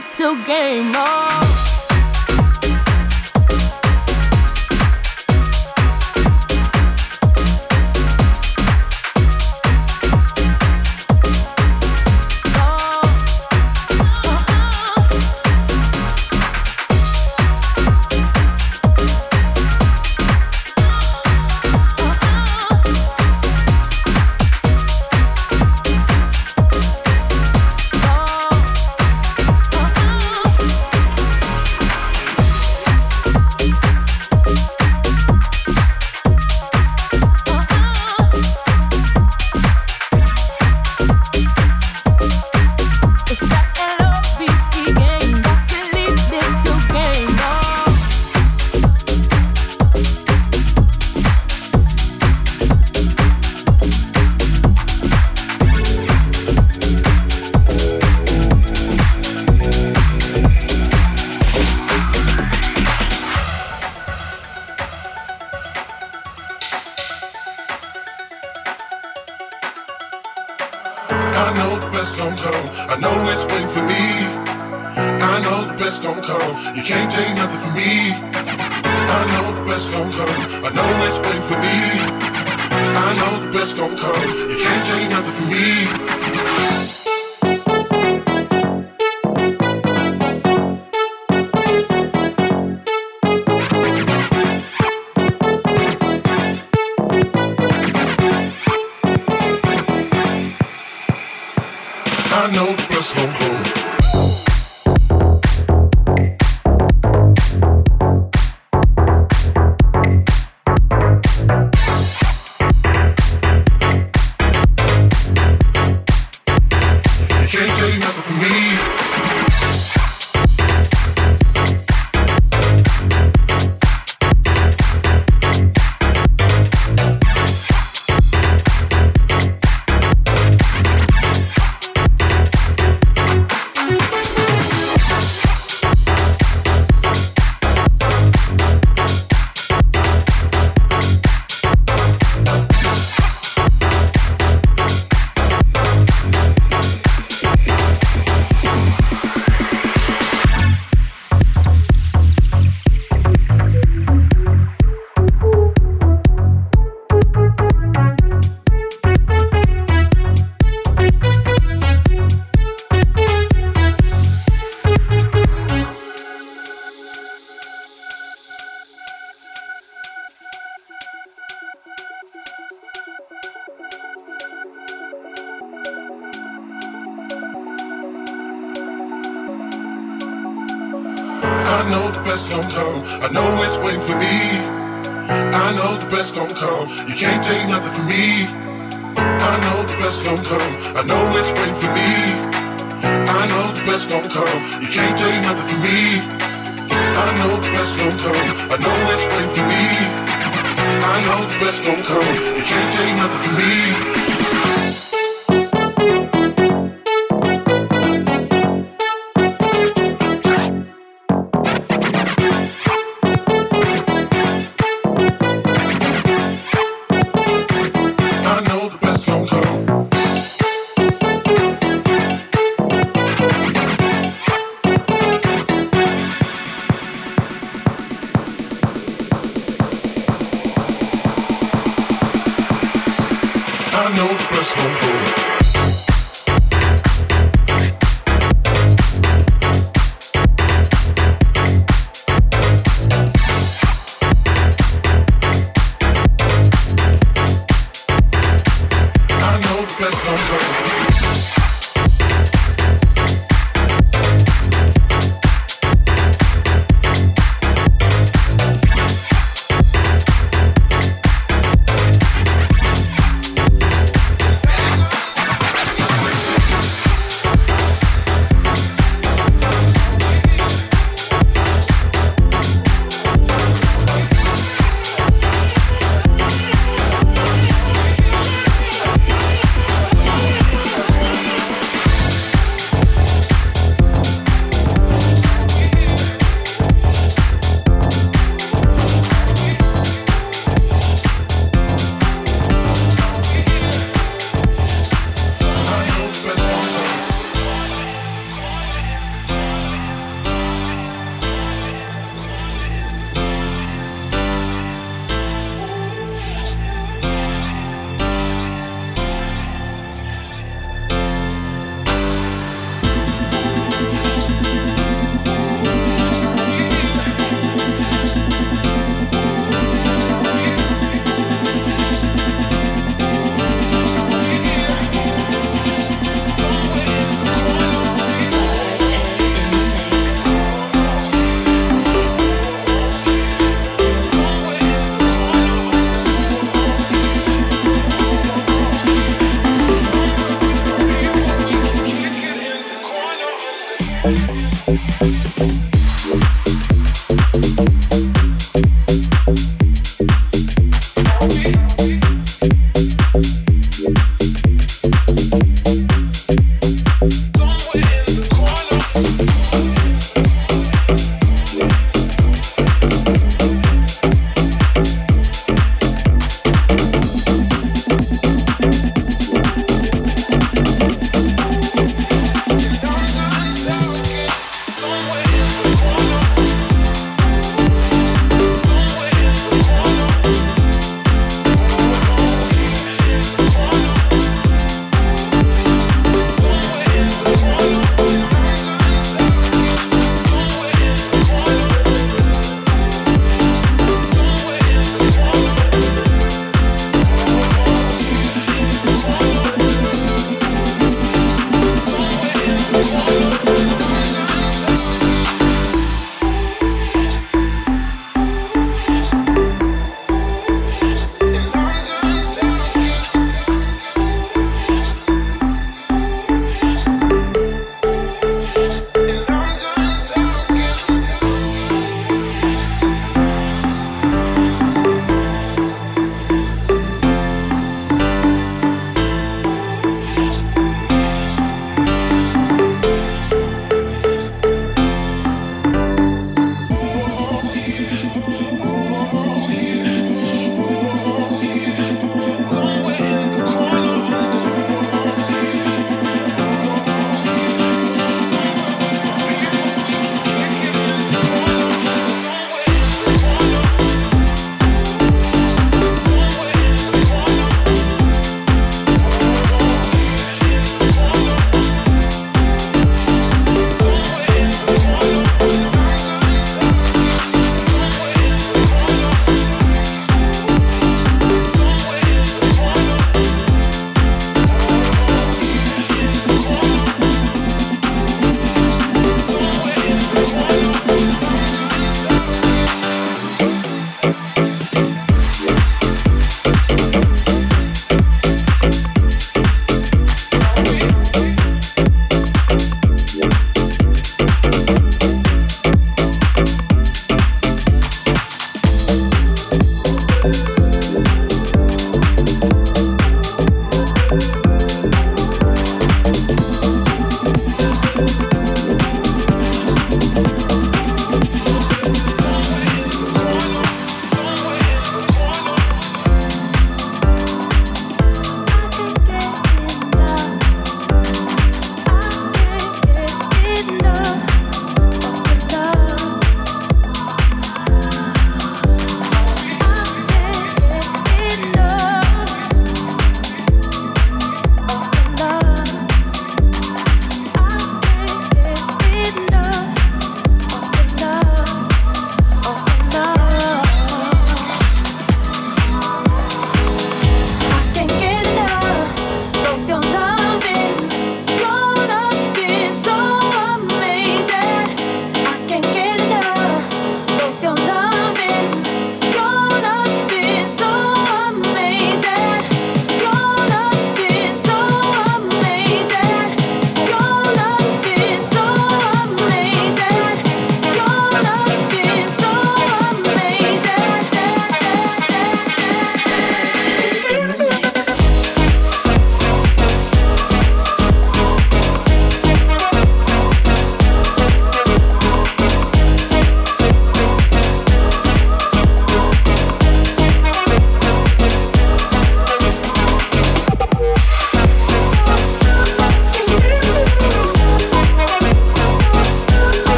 Little game. Oh. I know plus no hope.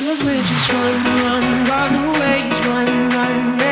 Cause we're just run, run, runaways, run, run, renegades,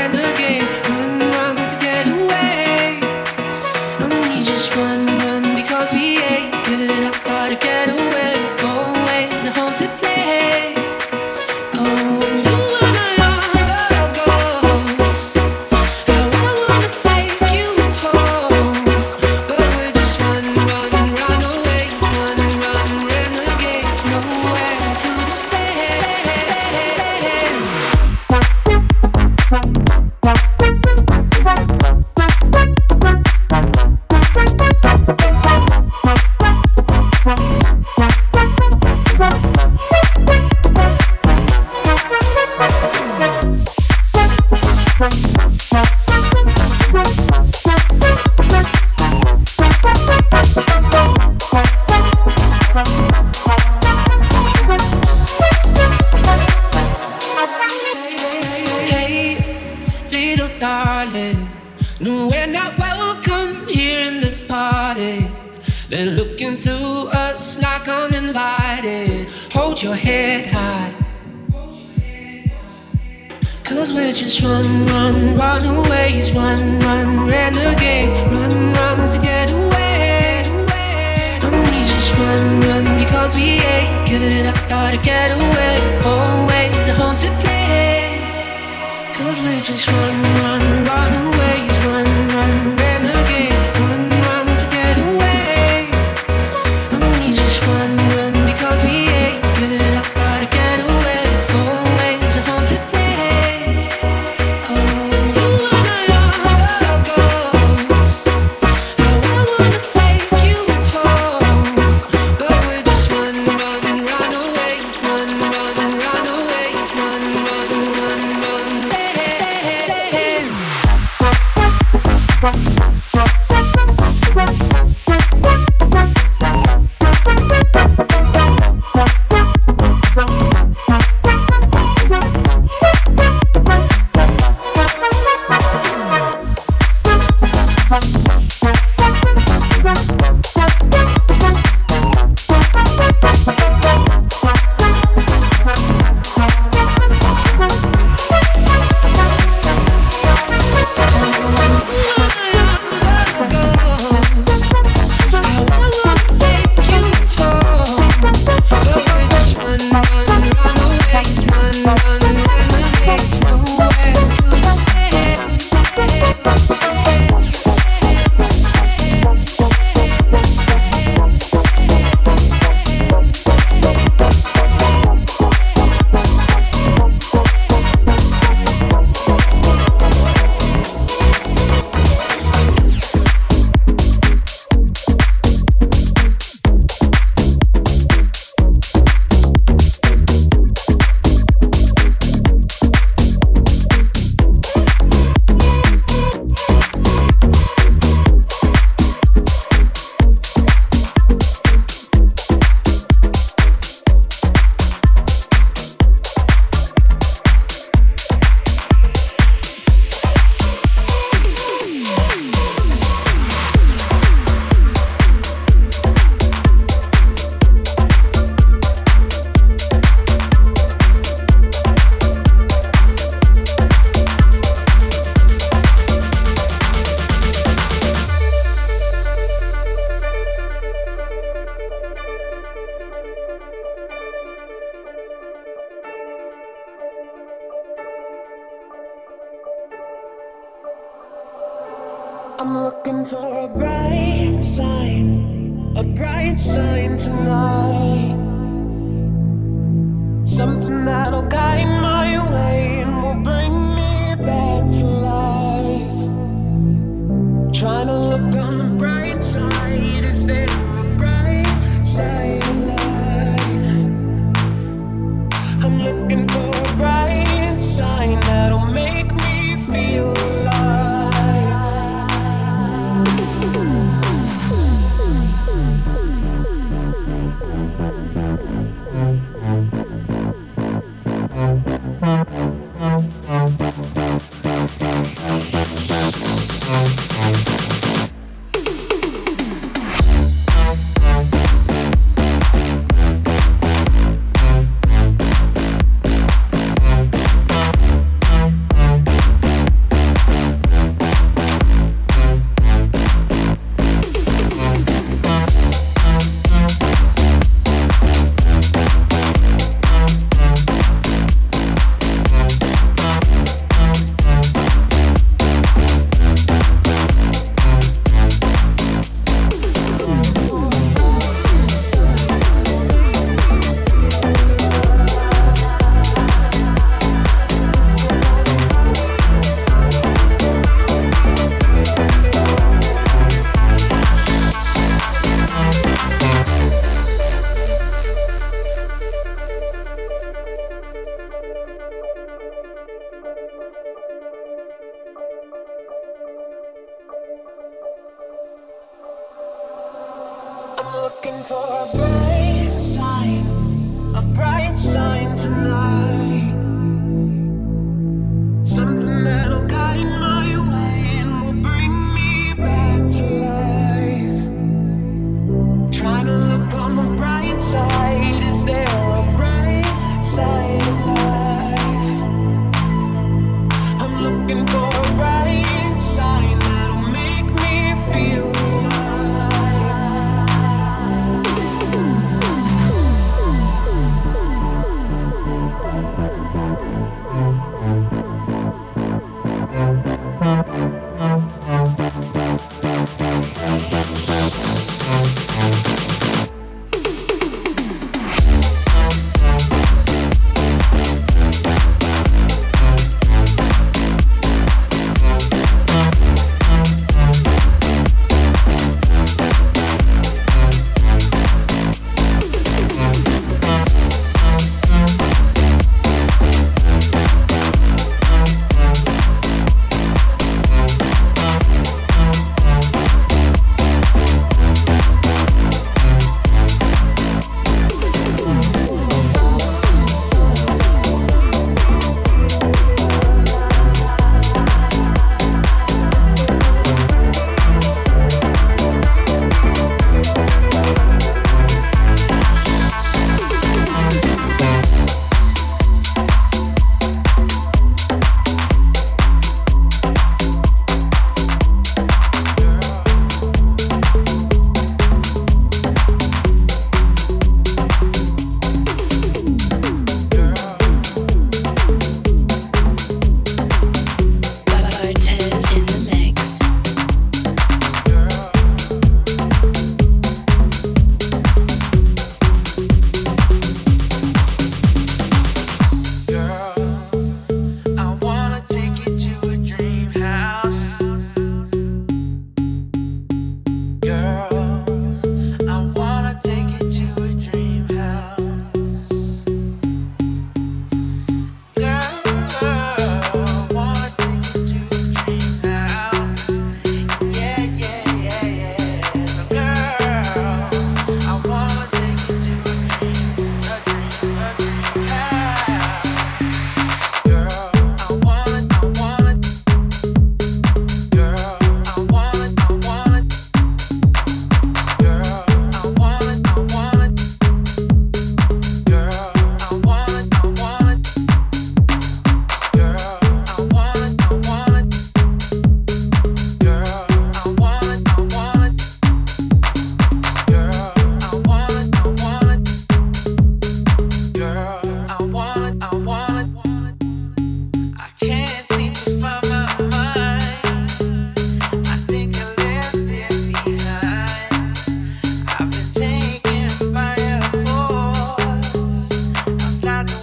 got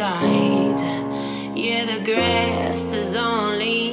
Yeah, the grass is only